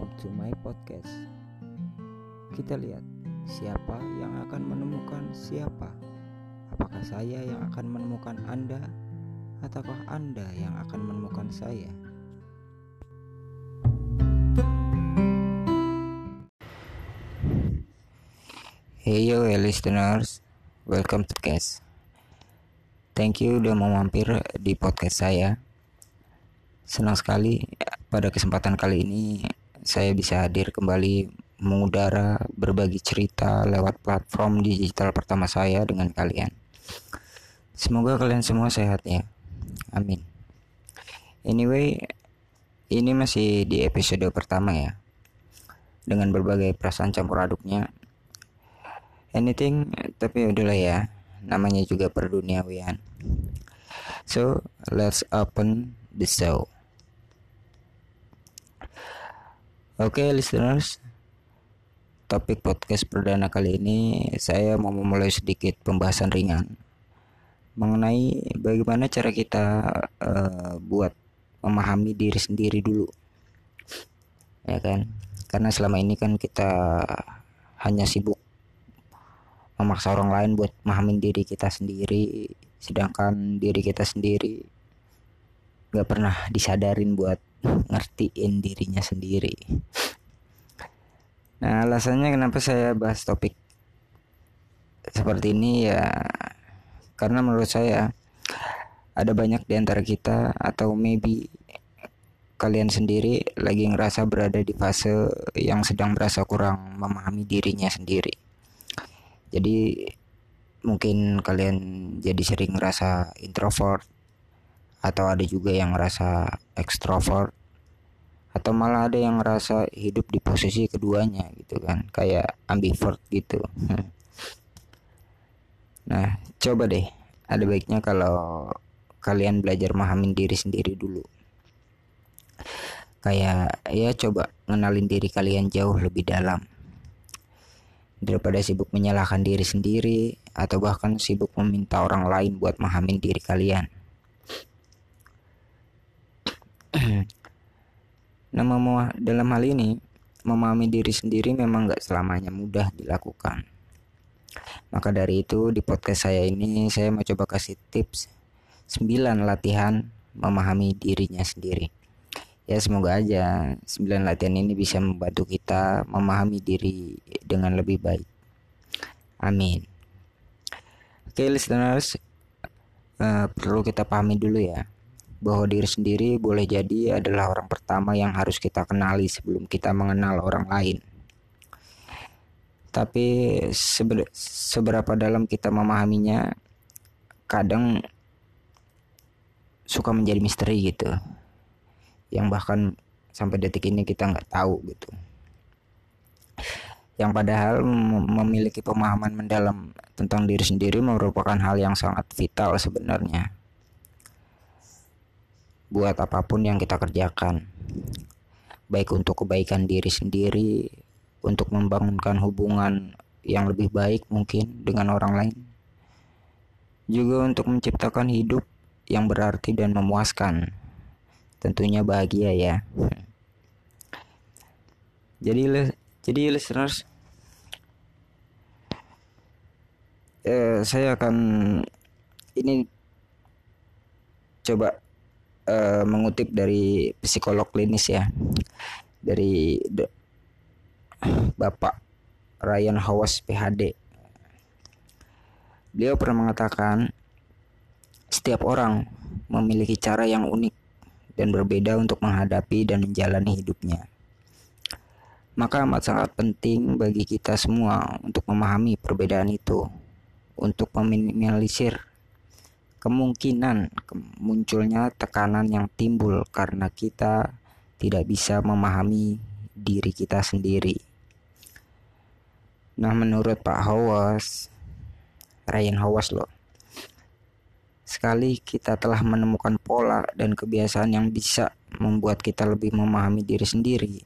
welcome to my podcast. Kita lihat siapa yang akan menemukan siapa. Apakah saya yang akan menemukan Anda ataukah Anda yang akan menemukan saya? Hey yo listeners, welcome to podcast. Thank you udah mau mampir di podcast saya. Senang sekali pada kesempatan kali ini saya bisa hadir kembali mengudara berbagi cerita lewat platform digital pertama saya dengan kalian. Semoga kalian semua sehat ya. Amin. Anyway, ini masih di episode pertama ya. Dengan berbagai perasaan campur aduknya. Anything, tapi udahlah ya. Namanya juga perduniawian. So, let's open the show. Oke, okay, listeners. Topik podcast perdana kali ini saya mau memulai sedikit pembahasan ringan mengenai bagaimana cara kita uh, buat memahami diri sendiri dulu. Ya kan? Karena selama ini kan kita hanya sibuk memaksa orang lain buat memahami diri kita sendiri, sedangkan diri kita sendiri gak pernah disadarin buat ngertiin dirinya sendiri. Nah, alasannya kenapa saya bahas topik seperti ini ya karena menurut saya ada banyak di antara kita atau maybe kalian sendiri lagi ngerasa berada di fase yang sedang merasa kurang memahami dirinya sendiri. Jadi mungkin kalian jadi sering ngerasa introvert atau ada juga yang ngerasa extrovert atau malah ada yang ngerasa hidup di posisi keduanya gitu kan kayak ambivert gitu Nah, coba deh. Ada baiknya kalau kalian belajar memahami diri sendiri dulu. Kayak ya coba ngenalin diri kalian jauh lebih dalam. Daripada sibuk menyalahkan diri sendiri atau bahkan sibuk meminta orang lain buat memahami diri kalian. Nah, dalam hal ini memahami diri sendiri memang gak selamanya mudah dilakukan maka dari itu di podcast saya ini saya mau coba kasih tips 9 latihan memahami dirinya sendiri. Ya semoga aja 9 latihan ini bisa membantu kita memahami diri dengan lebih baik. Amin. Oke listeners, uh, perlu kita pahami dulu ya bahwa diri sendiri boleh jadi adalah orang pertama yang harus kita kenali sebelum kita mengenal orang lain. Tapi seber, seberapa dalam kita memahaminya kadang suka menjadi misteri gitu. Yang bahkan sampai detik ini kita nggak tahu gitu. Yang padahal memiliki pemahaman mendalam tentang diri sendiri merupakan hal yang sangat vital sebenarnya buat apa pun yang kita kerjakan baik untuk kebaikan diri sendiri untuk membangunkan hubungan yang lebih baik mungkin dengan orang lain. Juga untuk menciptakan hidup yang berarti dan memuaskan. Tentunya bahagia ya. Jadi jadi listeners eh, saya akan ini coba eh, mengutip dari psikolog klinis ya dari Bapak Ryan Hawas PhD. Beliau pernah mengatakan setiap orang memiliki cara yang unik dan berbeda untuk menghadapi dan menjalani hidupnya. Maka amat sangat penting bagi kita semua untuk memahami perbedaan itu, untuk meminimalisir kemungkinan munculnya tekanan yang timbul karena kita tidak bisa memahami diri kita sendiri. Nah menurut Pak Hawas, Ryan Hawas loh, sekali kita telah menemukan pola dan kebiasaan yang bisa membuat kita lebih memahami diri sendiri,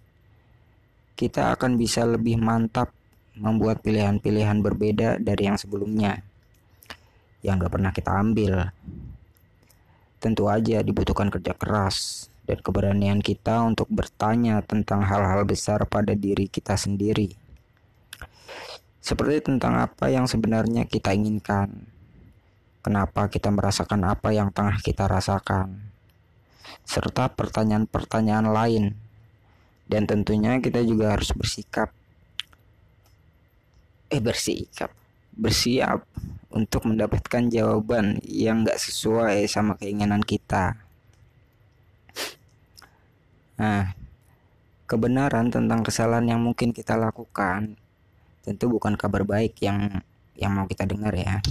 kita akan bisa lebih mantap membuat pilihan-pilihan berbeda dari yang sebelumnya yang gak pernah kita ambil. Tentu aja dibutuhkan kerja keras dan keberanian kita untuk bertanya tentang hal-hal besar pada diri kita sendiri. Seperti tentang apa yang sebenarnya kita inginkan. Kenapa kita merasakan apa yang tengah kita rasakan. Serta pertanyaan-pertanyaan lain. Dan tentunya kita juga harus bersikap eh bersikap bersiap untuk mendapatkan jawaban yang gak sesuai sama keinginan kita. Nah, kebenaran tentang kesalahan yang mungkin kita lakukan tentu bukan kabar baik yang yang mau kita dengar ya.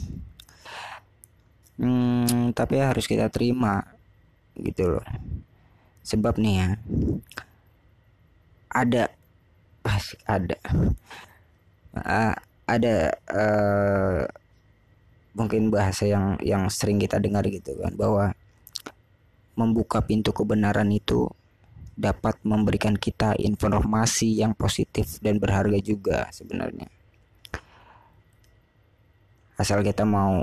Hmm, tapi harus kita terima gitu loh. Sebab nih ya, ada pasti ada. Uh, ada uh, mungkin bahasa yang yang sering kita dengar gitu kan bahwa membuka pintu kebenaran itu dapat memberikan kita informasi yang positif dan berharga juga sebenarnya. Asal kita mau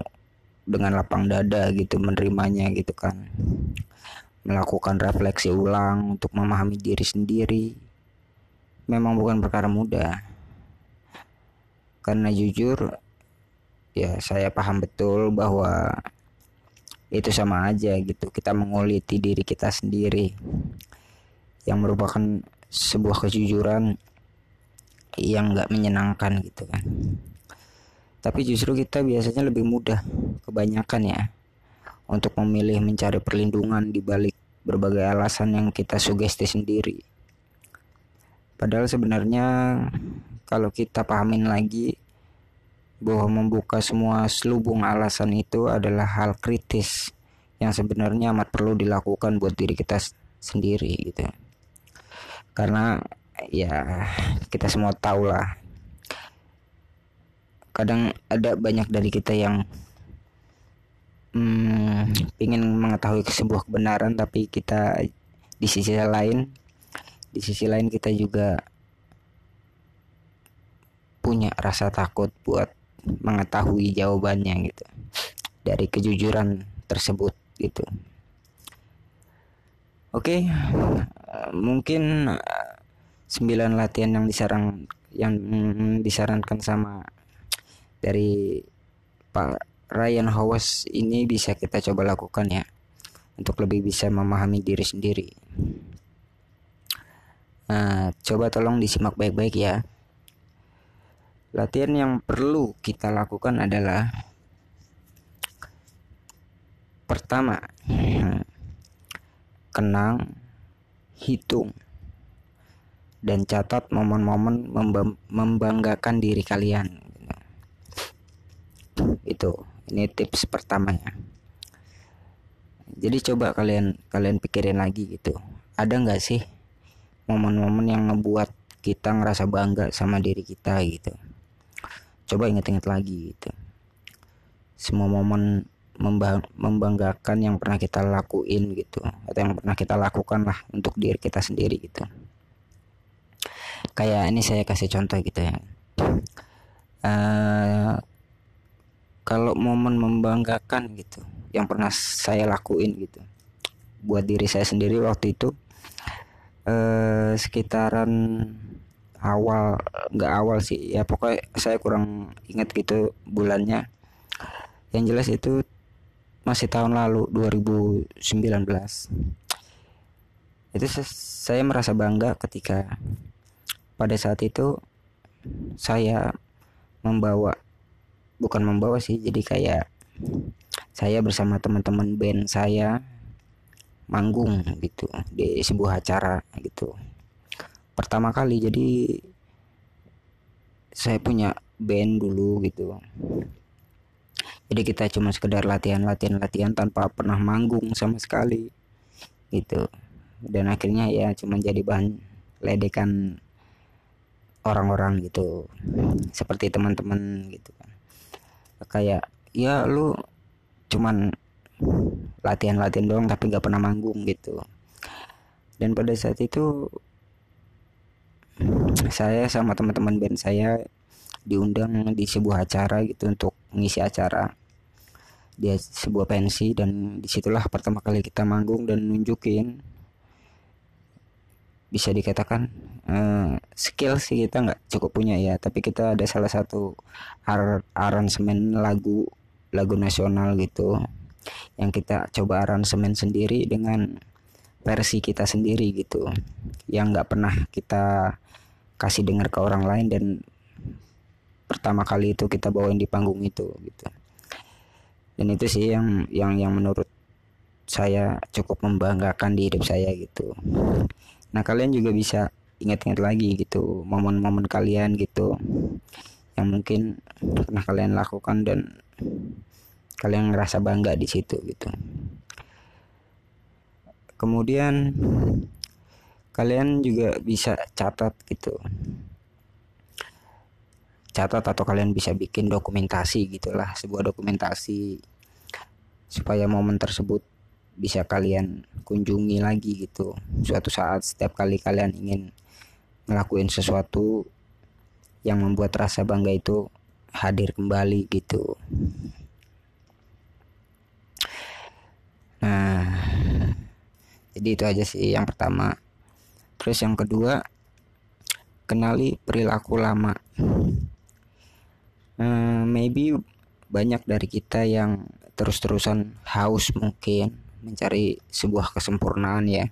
dengan lapang dada gitu menerimanya gitu kan. Melakukan refleksi ulang untuk memahami diri sendiri memang bukan perkara mudah karena jujur ya saya paham betul bahwa itu sama aja gitu. Kita menguliti diri kita sendiri yang merupakan sebuah kejujuran yang nggak menyenangkan gitu kan. Tapi justru kita biasanya lebih mudah kebanyakan ya untuk memilih mencari perlindungan di balik berbagai alasan yang kita sugesti sendiri. Padahal sebenarnya kalau kita pahamin lagi bahwa membuka semua selubung alasan itu adalah hal kritis yang sebenarnya amat perlu dilakukan buat diri kita sendiri gitu. Karena ya kita semua tahu lah kadang ada banyak dari kita yang hmm, ingin mengetahui sebuah kebenaran tapi kita di sisi lain di sisi lain kita juga punya rasa takut buat mengetahui jawabannya gitu dari kejujuran tersebut gitu. Oke, uh, mungkin uh, sembilan latihan yang disaran yang disarankan sama dari Pak Ryan Howes ini bisa kita coba lakukan ya untuk lebih bisa memahami diri sendiri. Nah, coba tolong disimak baik-baik ya. Latihan yang perlu kita lakukan adalah pertama, kenang, hitung, dan catat momen-momen membanggakan diri kalian. Itu, ini tips pertamanya. Jadi coba kalian kalian pikirin lagi gitu. Ada nggak sih momen-momen yang ngebuat kita ngerasa bangga sama diri kita gitu? Coba ingat-ingat lagi gitu. Semua momen membanggakan yang pernah kita lakuin gitu atau yang pernah kita lakukan lah untuk diri kita sendiri gitu. Kayak ini saya kasih contoh gitu ya. Uh, kalau momen membanggakan gitu yang pernah saya lakuin gitu buat diri saya sendiri waktu itu uh, sekitaran awal nggak awal sih. Ya pokoknya saya kurang ingat gitu bulannya. Yang jelas itu masih tahun lalu 2019 itu saya merasa bangga ketika pada saat itu saya membawa bukan membawa sih jadi kayak saya bersama teman-teman band saya manggung gitu di sebuah acara gitu pertama kali. Jadi saya punya band dulu gitu. Jadi kita cuma sekedar latihan latihan latihan tanpa pernah manggung sama sekali gitu. Dan akhirnya ya cuma jadi bahan ledekan orang-orang gitu. Seperti teman-teman gitu kan. Kayak ya lu cuman latihan-latihan doang tapi gak pernah manggung gitu. Dan pada saat itu saya sama teman-teman band saya diundang di sebuah acara gitu untuk mengisi acara. Di sebuah pensi dan di situlah pertama kali kita manggung dan nunjukin. Bisa dikatakan uh, skill sih kita nggak cukup punya ya tapi kita ada salah satu ar aransemen lagu lagu nasional gitu. Yang kita coba aransemen sendiri dengan versi kita sendiri gitu yang nggak pernah kita kasih dengar ke orang lain dan pertama kali itu kita bawain di panggung itu gitu. Dan itu sih yang yang yang menurut saya cukup membanggakan di hidup saya gitu. Nah kalian juga bisa ingat-ingat lagi gitu momen-momen kalian gitu yang mungkin pernah kalian lakukan dan kalian ngerasa bangga di situ gitu. Kemudian kalian juga bisa catat gitu. Catat atau kalian bisa bikin dokumentasi gitulah sebuah dokumentasi supaya momen tersebut bisa kalian kunjungi lagi gitu. Suatu saat setiap kali kalian ingin ngelakuin sesuatu yang membuat rasa bangga itu hadir kembali gitu. Nah jadi itu aja sih yang pertama terus yang kedua kenali perilaku lama. Uh, maybe banyak dari kita yang terus-terusan haus mungkin mencari sebuah kesempurnaan ya.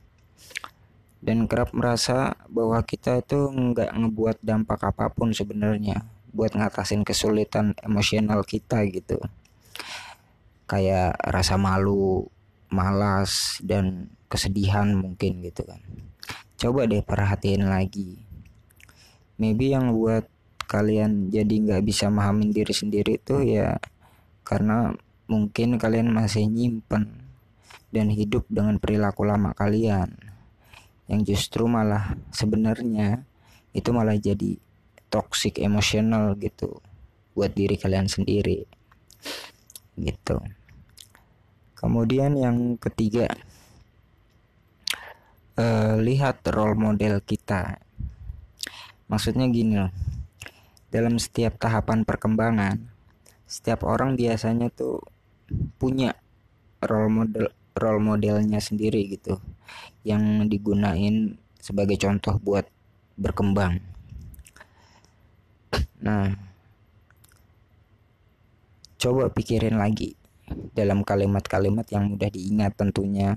Dan kerap merasa bahwa kita itu nggak ngebuat dampak apa pun sebenarnya buat ngatasin kesulitan emosional kita gitu. Kayak rasa malu malas dan kesedihan mungkin gitu kan coba deh perhatiin lagi. Maybe yang buat kalian jadi nggak bisa memahamin diri sendiri itu ya karena mungkin kalian masih nyimpen dan hidup dengan perilaku lama kalian. Yang justru malah sebenarnya itu malah jadi toxic emosional gitu buat diri kalian sendiri. Gitu. Kemudian yang ketiga uh, lihat role model kita maksudnya gini loh dalam setiap tahapan perkembangan setiap orang biasanya tuh punya role model role modelnya sendiri gitu yang digunain sebagai contoh buat berkembang. Nah, coba pikirin lagi dalam kalimat-kalimat yang mudah diingat tentunya.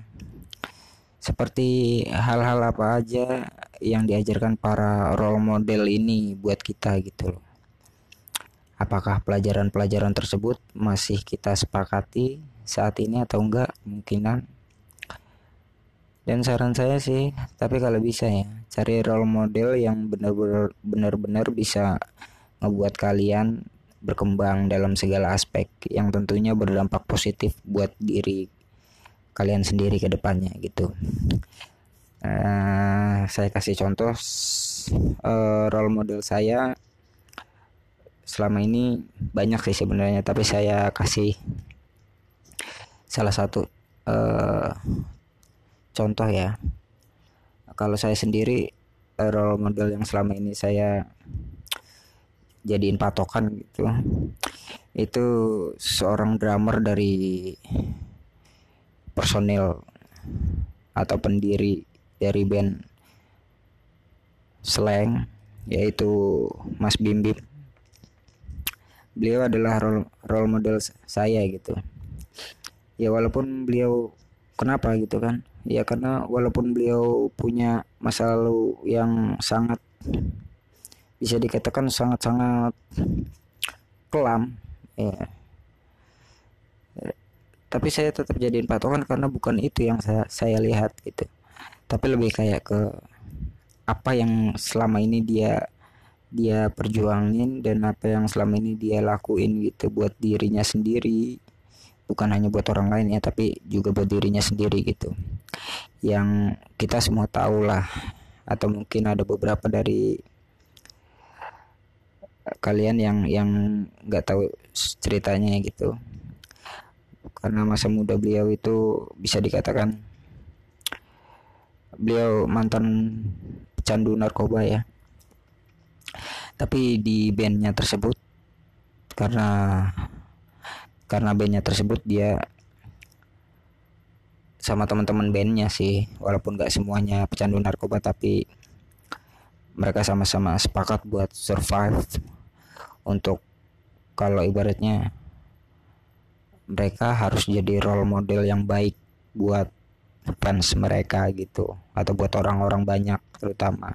Seperti hal-hal apa aja yang diajarkan para role model ini buat kita gitu loh. Apakah pelajaran-pelajaran tersebut masih kita sepakati saat ini atau enggak kemungkinan dan saran saya sih tapi kalau bisa ya cari role model yang benar-benar benar-benar bisa ngebuat kalian berkembang dalam segala aspek yang tentunya berdampak positif buat diri kalian sendiri ke depannya gitu. Uh, saya kasih contoh uh, role model saya selama ini banyak sih sebenarnya tapi saya kasih salah satu uh, contoh ya. Kalau saya sendiri uh, role model yang selama ini saya jadiin patokan gitu itu seorang drummer dari personil atau pendiri dari band slang yaitu Mas Bim beliau adalah role, role model saya gitu. Ya walaupun beliau kenapa gitu kan? Ya karena walaupun beliau punya masa lalu yang sangat bisa dikatakan sangat-sangat kelam ya tapi saya tetap jadiin patokan karena bukan itu yang saya saya lihat gitu. Tapi lebih kayak ke apa yang selama ini dia dia perjuangin dan apa yang selama ini dia lakuin gitu buat dirinya sendiri. Bukan hanya buat orang lain ya tapi juga buat dirinya sendiri gitu. Yang kita semua tahu lah atau mungkin ada beberapa dari kalian yang yang nggak tahu ceritanya gitu karena masa muda beliau itu bisa dikatakan beliau mantan pecandu narkoba ya. Tapi di bandnya tersebut karena karena bandnya tersebut dia sama teman-teman bandnya sih walaupun gak semuanya pecandu narkoba tapi mereka sama-sama sepakat buat survive untuk kalau ibaratnya mereka harus jadi role model yang baik buat fans mereka gitu atau buat orang-orang banyak terutama.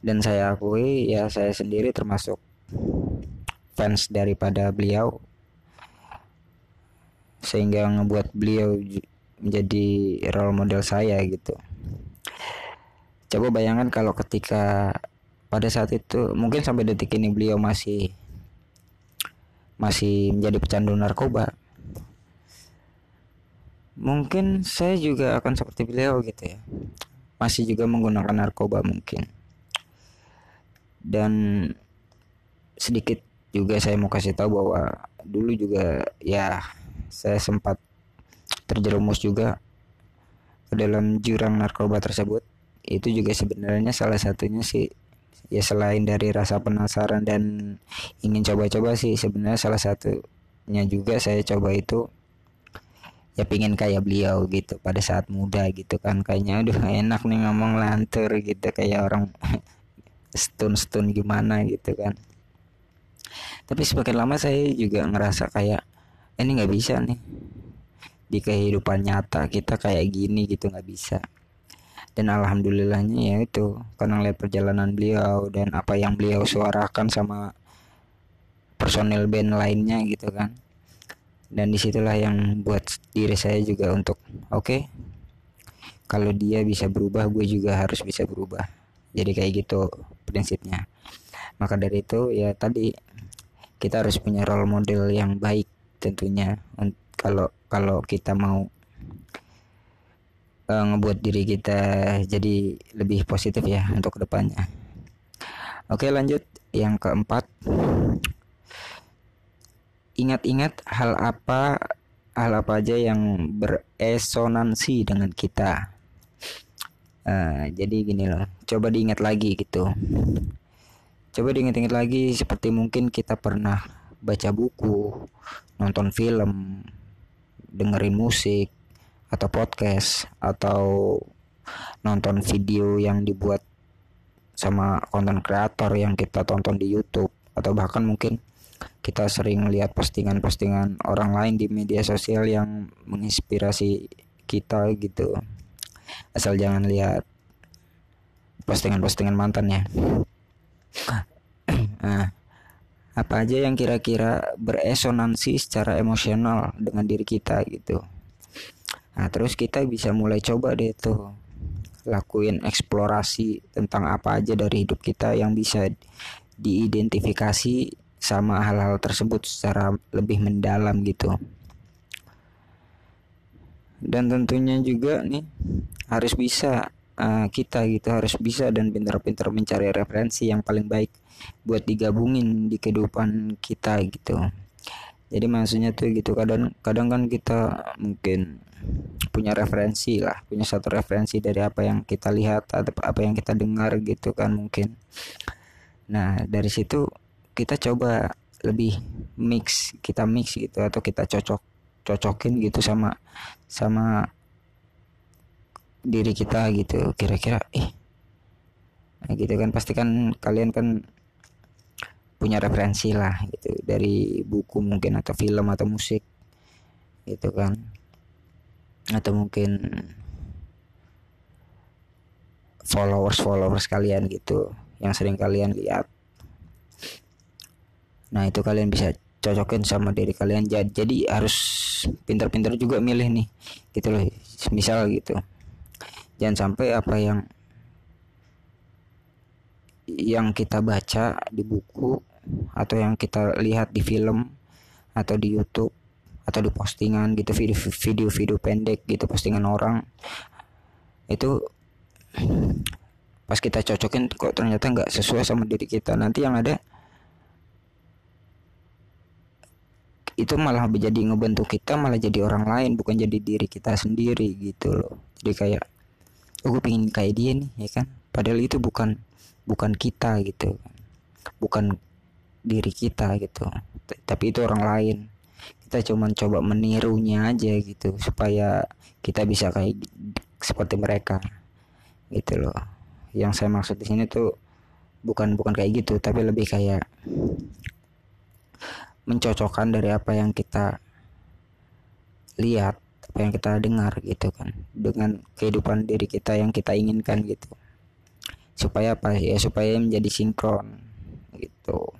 Dan saya akui ya saya sendiri termasuk fans daripada beliau. Sehingga ngebuat beliau menjadi role model saya gitu. Coba bayangkan kalau ketika pada saat itu mungkin sampai detik ini beliau masih masih menjadi pecandu narkoba. Mungkin saya juga akan seperti beliau gitu ya. Masih juga menggunakan narkoba mungkin. Dan sedikit juga saya mau kasih tahu bahwa dulu juga ya saya sempat terjerumus juga ke dalam jurang narkoba tersebut. Itu juga sebenarnya salah satunya sih ya selain dari rasa penasaran dan ingin coba-coba sih sebenarnya salah satunya juga saya coba itu ya pingin kayak beliau gitu pada saat muda gitu kan. Kayaknya aduh enak nih ngomong lantur gitu. Kayak orang stun-stun gimana gitu kan. Tapi semakin lama saya juga ngerasa kayak ini nggak bisa nih. Di kehidupan nyata kita kayak gini gitu nggak bisa dan alhamdulillahnya ya itu karena lihat perjalanan beliau dan apa yang beliau suarakan sama personil band lainnya gitu kan. Dan di situlah yang buat diri saya juga untuk oke okay, kalau dia bisa berubah gue juga harus bisa berubah. Jadi kayak gitu prinsipnya. Maka dari itu ya tadi kita harus punya role model yang baik tentunya. Kalau kalau kita mau uh, ngebuat diri kita jadi lebih positif ya untuk ke depannya. Oke lanjut yang keempat. Ingat-ingat hal apa hal apa aja yang beresonansi dengan kita. Uh, jadi gini loh, coba diingat lagi gitu. Coba diingat-ingat lagi seperti mungkin kita pernah baca buku, nonton film, dengerin musik atau podcast atau nonton video yang dibuat sama konten kreator yang kita tonton di YouTube atau bahkan mungkin kita sering lihat postingan-postingan orang lain di media sosial yang menginspirasi kita gitu. Asal jangan lihat postingan-postingan mantan ya nah, apa aja yang kira-kira beresonansi secara emosional dengan diri kita gitu nah terus kita bisa mulai coba deh tuh lakuin eksplorasi tentang apa aja dari hidup kita yang bisa diidentifikasi sama hal-hal tersebut secara lebih mendalam gitu. Dan tentunya juga nih harus bisa uh, kita gitu harus bisa dan pintar-pintar mencari referensi yang paling baik buat digabungin di kehidupan kita gitu jadi maksudnya tuh gitu kadang kadang kan kita mungkin punya referensi lah punya satu referensi dari apa yang kita lihat atau apa yang kita dengar gitu kan mungkin. Nah dari situ kita coba lebih mix kita mix gitu atau kita cocok cocokin gitu sama sama diri kita gitu. Kira-kira eh nah gitu kan. Pasti kan kalian kan punya referensi lah gitu. Dari buku mungkin atau film atau musik gitu kan. Atau mungkin followers followers kalian gitu yang sering kalian lihat. Nah itu kalian bisa cocokin sama diri kalian. Jadi, jadi harus pintar-pintar juga milih nih gitu loh. Misal gitu jangan sampai apa yang yang kita baca di buku atau yang kita lihat di film atau di YouTube atau di postingan gitu video-video pendek gitu postingan orang. Itu pas kita cocokin kok ternyata nggak sesuai sama diri kita. Nanti yang ada itu malah menjadi ngebentuk kita malah jadi orang lain bukan jadi diri kita sendiri gitu loh. Jadi kayak oh gue pengen kayak dia nih ya kan? Padahal itu bukan bukan kita gitu. Bukan diri kita gitu. Tapi itu orang lain. Kita cuman coba menirunya aja gitu supaya kita bisa kayak seperti mereka. Gitu loh. Yang saya maksud di sini tuh bukan bukan kayak gitu tapi lebih kayak mencocokkan dari apa yang kita lihat apa yang kita dengar gitu kan. Dengan kehidupan diri kita yang kita inginkan gitu. Supaya apa? Ya supaya menjadi sinkron gitu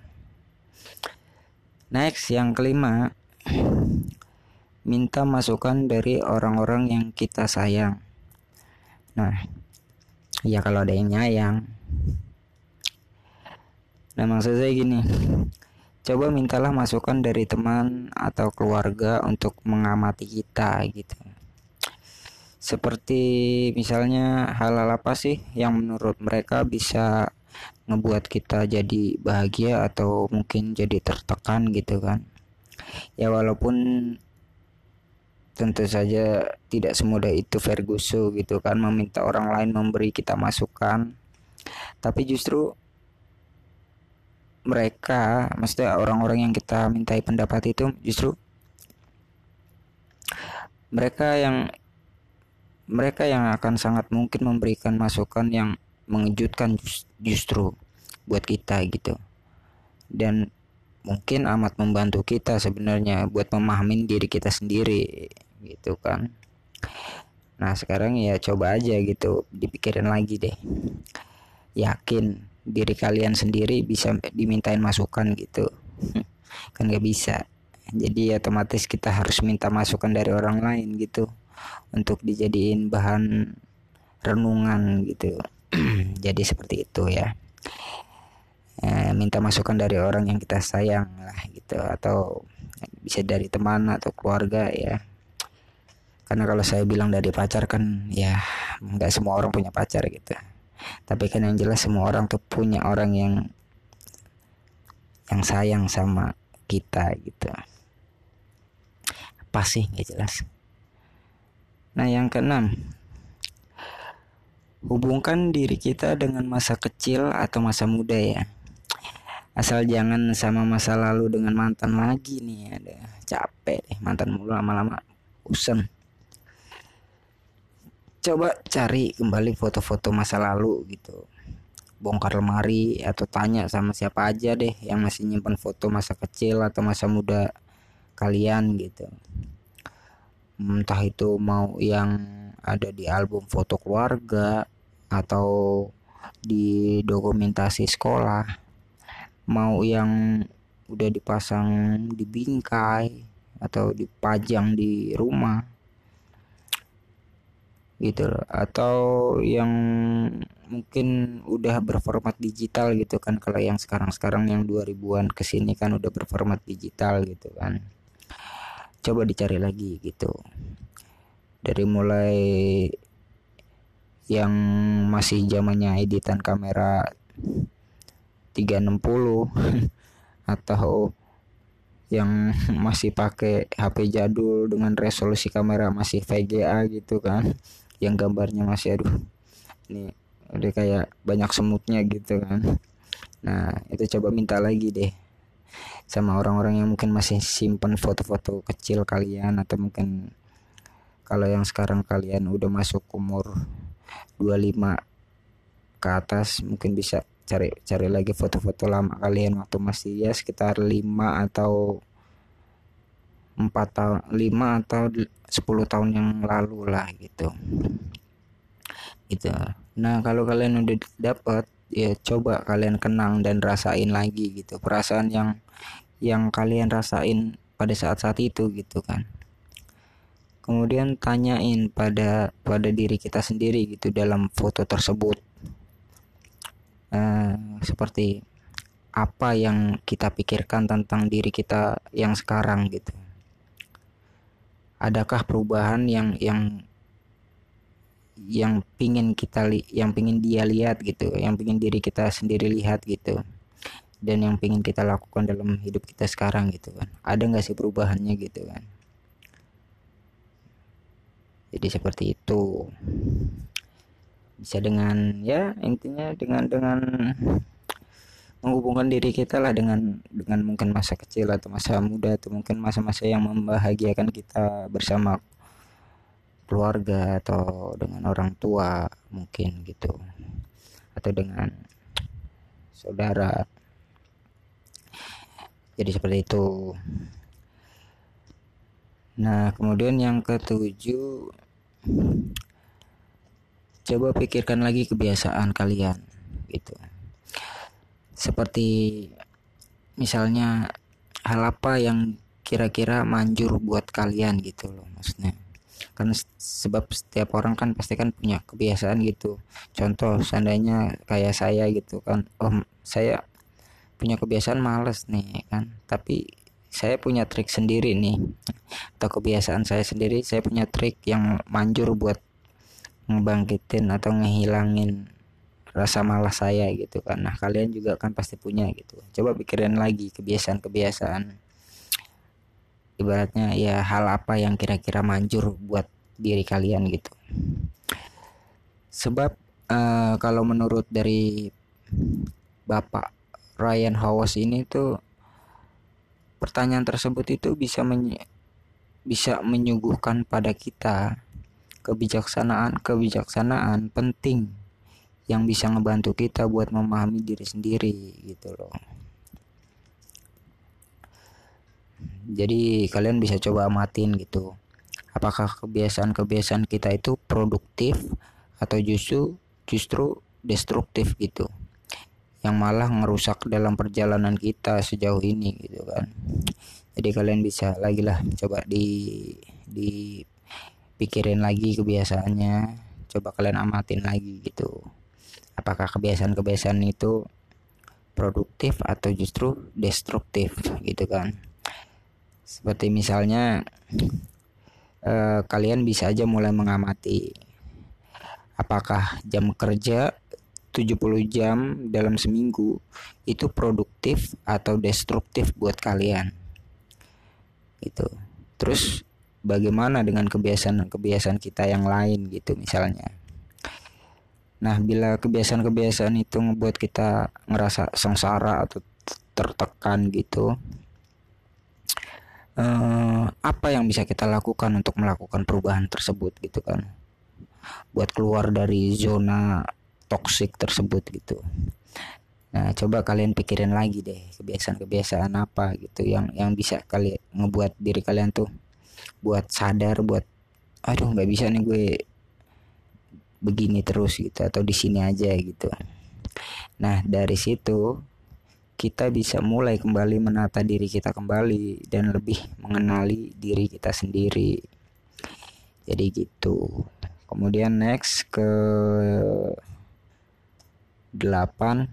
next yang kelima minta masukan dari orang-orang yang kita sayang. Nah ya kalau ada yang nyayang. Nah maksud saya gini coba mintalah masukan dari teman atau keluarga untuk mengamati kita gitu. Seperti misalnya hal-hal apa sih yang menurut mereka bisa ngebuat kita jadi bahagia atau mungkin jadi tertekan gitu kan. Ya walaupun tentu saja tidak semudah itu Ferguson gitu kan meminta orang lain memberi kita masukan. Tapi justru mereka maksudnya orang-orang yang kita mintai pendapat itu justru mereka yang mereka yang akan sangat mungkin memberikan masukan yang mengejutkan justru buat kita gitu. Dan mungkin amat membantu kita sebenarnya buat memahami diri kita sendiri gitu kan. Nah sekarang ya coba aja gitu dipikirin lagi deh. Yakin diri kalian sendiri bisa dimintain masukan gitu. Kan gak bisa. Jadi otomatis kita harus minta masukan dari orang lain gitu. Untuk dijadiin bahan renungan gitu jadi seperti itu ya. E, minta masukan dari orang yang kita sayang lah gitu atau bisa dari teman atau keluarga ya. Karena kalau saya bilang dari pacar kan ya nggak semua orang punya pacar gitu. Tapi kan yang jelas semua orang tuh punya orang yang yang sayang sama kita gitu. Apa sih nggak jelas. Nah, yang keenam, hubungkan diri kita dengan masa kecil atau masa muda ya. Asal jangan sama masa lalu dengan mantan lagi nih, ada capek deh mantan mulu lama-lama usen. Coba cari kembali foto-foto masa lalu gitu. Bongkar lemari atau tanya sama siapa aja deh yang masih nyimpan foto masa kecil atau masa muda kalian gitu entah itu mau yang ada di album foto keluarga atau di dokumentasi sekolah. Mau yang udah dipasang di bingkai atau dipajang di rumah. Gitu loh. Atau yang mungkin udah berformat digital gitu kan. Kalau yang sekarang-sekarang yang 2000-an ke sini kan udah berformat digital gitu kan. Coba dicari lagi gitu dari mulai yang masih zamannya editan kamera 360 atau yang masih pakai HP jadul dengan resolusi kamera masih VGA gitu kan yang gambarnya masih aduh ini udah kayak banyak semutnya gitu kan. Nah itu coba minta lagi deh sama orang-orang yang mungkin masih simpan foto-foto kecil kalian atau mungkin kalau yang sekarang kalian udah masuk umur 25 ke atas mungkin bisa cari cari lagi foto-foto lama kalian waktu masih ya sekitar 5 atau 4 tahun 5 atau 10 tahun yang lalu lah gitu. Gitu. Nah kalau kalian udah dapat ya coba kalian kenang dan rasain lagi gitu. Perasaan yang yang kalian rasain pada saat-saat itu gitu kan kemudian tanyain pada pada diri kita sendiri gitu dalam foto tersebut. Uh, seperti apa yang kita pikirkan tentang diri kita yang sekarang gitu. Adakah perubahan yang yang yang pingin kita li yang pingin dia lihat gitu yang pingin diri kita sendiri lihat gitu dan yang pingin kita lakukan dalam hidup kita sekarang gitu kan? Ada nggak sih perubahannya gitu kan jadi seperti itu. Bisa dengan ya intinya dengan dengan menghubungkan diri kita lah dengan dengan mungkin masa kecil atau masa muda atau mungkin masa-masa yang membahagiakan kita bersama keluarga atau dengan orang tua mungkin gitu. Atau dengan saudara. Jadi seperti itu nah kemudian yang ketujuh coba pikirkan lagi kebiasaan kalian gitu. Seperti misalnya hal apa yang kira-kira manjur buat kalian gitu loh maksudnya. Karena sebab setiap orang kan pasti kan punya kebiasaan gitu. Contoh seandainya kayak saya gitu kan oh saya punya kebiasaan males nih kan. Tapi saya punya trik sendiri nih. Atau kebiasaan saya sendiri saya punya trik yang manjur buat ngebangkitin atau ngehilangin rasa malas saya gitu kan. Nah kalian juga kan pasti punya gitu. Coba pikirin lagi kebiasaan-kebiasaan. Ibaratnya ya hal apa yang kira-kira manjur buat diri kalian gitu. Sebab uh, kalau menurut dari Bapak Ryan Howes ini tuh pertanyaan tersebut itu bisa menye bisa menyuguhkan pada kita kebijaksanaan kebijaksanaan penting yang bisa ngebantu kita buat memahami diri sendiri gitu loh. Jadi kalian bisa coba amatin gitu. Apakah kebiasaan-kebiasaan kita itu produktif atau justru justru destruktif gitu yang malah ngerusak dalam perjalanan kita sejauh ini gitu kan. Jadi kalian bisa lagi lah coba di di pikirin lagi kebiasaannya coba kalian amatin lagi gitu. Apakah kebiasaan-kebiasaan itu produktif atau justru destruktif gitu kan. Seperti misalnya eh, kalian bisa aja mulai mengamati apakah jam kerja 70 jam dalam seminggu itu produktif atau destruktif buat kalian. Gitu. Terus bagaimana dengan kebiasaan-kebiasaan kita yang lain gitu misalnya? Nah, bila kebiasaan-kebiasaan itu membuat kita ngerasa sengsara atau tertekan gitu, eh, apa yang bisa kita lakukan untuk melakukan perubahan tersebut gitu kan? Buat keluar dari zona toksik tersebut gitu. Nah, coba kalian pikirin lagi deh kebiasaan-kebiasaan apa gitu yang yang bisa kalian ngebuat diri kalian tuh buat sadar buat aduh nggak bisa nih gue begini terus gitu atau di sini aja gitu. Nah, dari situ kita bisa mulai kembali menata diri kita kembali dan lebih mengenali diri kita sendiri. Jadi gitu. Kemudian next ke 8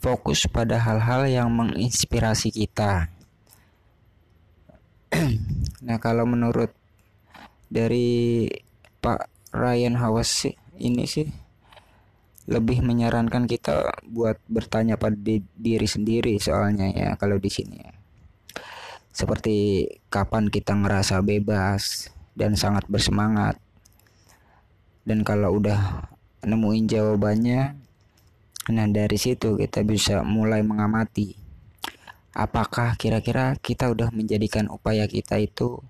fokus pada hal-hal yang menginspirasi kita. nah, kalau menurut dari Pak Ryan Hawas sih ini sih lebih menyarankan kita buat bertanya pada diri sendiri soalnya ya kalau di sini ya. Seperti kapan kita ngerasa bebas dan sangat bersemangat. Dan kalau udah nemuin jawabannya, nah dari situ kita bisa mulai mengamati apakah kira-kira kita udah menjadikan upaya kita itu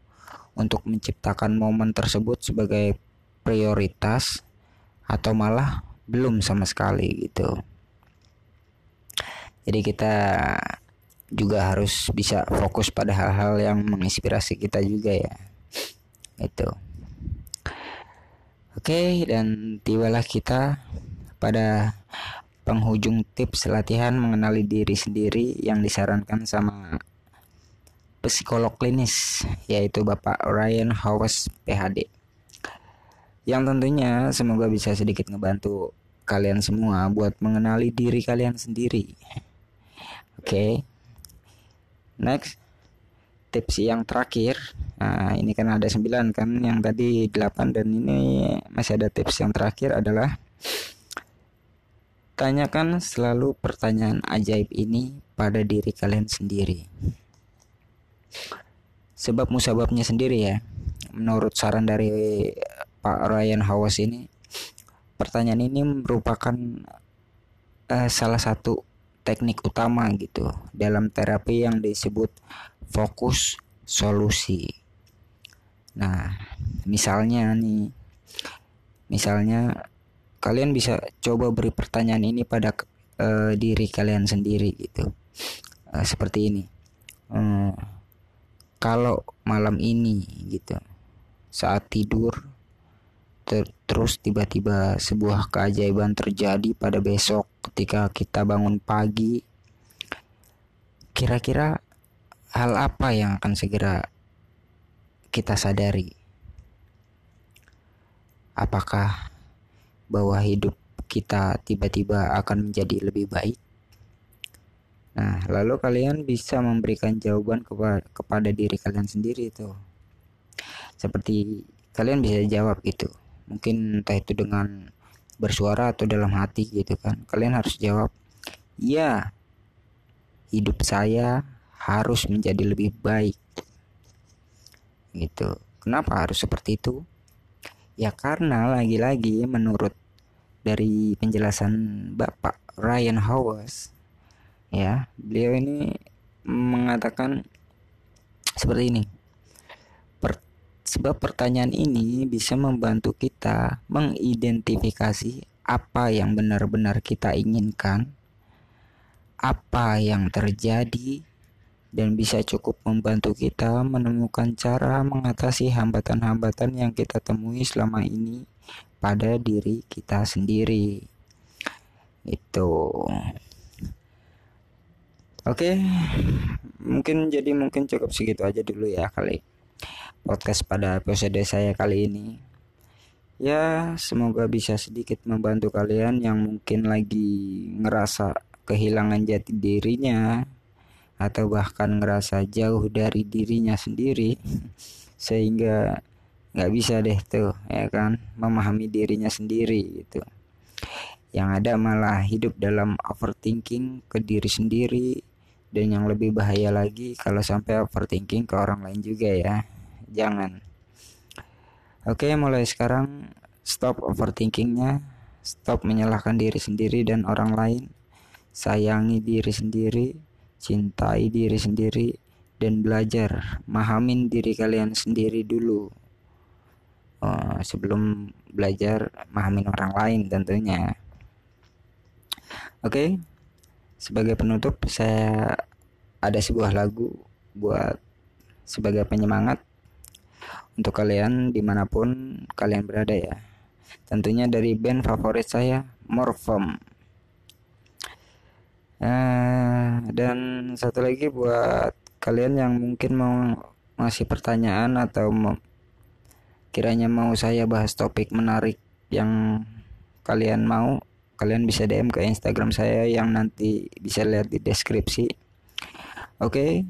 untuk menciptakan momen tersebut sebagai prioritas atau malah belum sama sekali gitu. Jadi kita juga harus bisa fokus pada hal-hal yang menginspirasi kita juga ya. Itu. Oke, dan tibalah kita pada penghujung tips latihan mengenali diri sendiri yang disarankan sama psikolog klinis yaitu Bapak Ryan Howes PhD yang tentunya semoga bisa sedikit ngebantu kalian semua buat mengenali diri kalian sendiri. Oke. Okay. Next tips yang terakhir. Nah, ini kan ada 9 kan, yang tadi 8 dan ini masih ada tips yang terakhir adalah tanyakan selalu pertanyaan ajaib ini pada diri kalian sendiri. Sebab musababnya sendiri ya. Menurut saran dari Pak Ryan Hawas ini pertanyaan ini merupakan uh, salah satu teknik utama gitu dalam terapi yang disebut fokus solusi. Nah, misalnya nih, misalnya kalian bisa coba beri pertanyaan ini pada uh, diri kalian sendiri gitu, uh, seperti ini. Uh, kalau malam ini gitu, saat tidur ter terus tiba-tiba sebuah keajaiban terjadi pada besok ketika kita bangun pagi kira-kira hal apa yang akan segera kita sadari? Apakah bahwa hidup kita tiba-tiba akan menjadi lebih baik? Nah, lalu kalian bisa memberikan jawaban kepada, kepada diri kalian sendiri itu. Seperti kalian bisa jawab gitu. Mungkin entah itu dengan bersuara atau dalam hati gitu kan. Kalian harus jawab ya hidup saya harus menjadi lebih baik. Gitu. Kenapa harus seperti itu? Ya karena lagi-lagi menurut dari penjelasan Bapak Ryan Howes ya beliau ini mengatakan seperti ini. Sebab pertanyaan ini bisa membantu kita mengidentifikasi apa yang benar-benar kita inginkan, apa yang terjadi, dan bisa cukup membantu kita menemukan cara mengatasi hambatan-hambatan yang kita temui selama ini pada diri kita sendiri. Itu. Oke, mungkin jadi mungkin cukup segitu aja dulu ya kali podcast pada episode saya kali ini. Ya, semoga bisa sedikit membantu kalian yang mungkin lagi ngerasa kehilangan jati dirinya atau bahkan ngerasa jauh dari dirinya sendiri sehingga nggak bisa deh tuh ya kan memahami dirinya sendiri gitu. Yang ada malah hidup dalam overthinking ke diri sendiri dan yang lebih bahaya lagi kalau sampai overthinking ke orang lain juga ya jangan. Oke mulai sekarang stop overthinkingnya stop menyalahkan diri sendiri dan orang lain sayangi diri sendiri cintai diri sendiri dan belajar mahamin diri kalian sendiri dulu. Uh, sebelum belajar mahamin orang lain tentunya. Oke okay? sebagai penutup saya ada sebuah lagu buat sebagai penyemangat untuk kalian di mana pun kalian berada ya. Tentunya dari band favorit saya Morphem uh, dan satu lagi buat kalian yang mungkin mau masih pertanyaan atau mau, kiranya mau saya bahas topik menarik yang kalian mau kalian bisa DM ke Instagram saya yang nanti bisa lihat di deskripsi oke okay?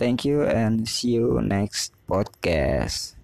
thank you and see you next podcast.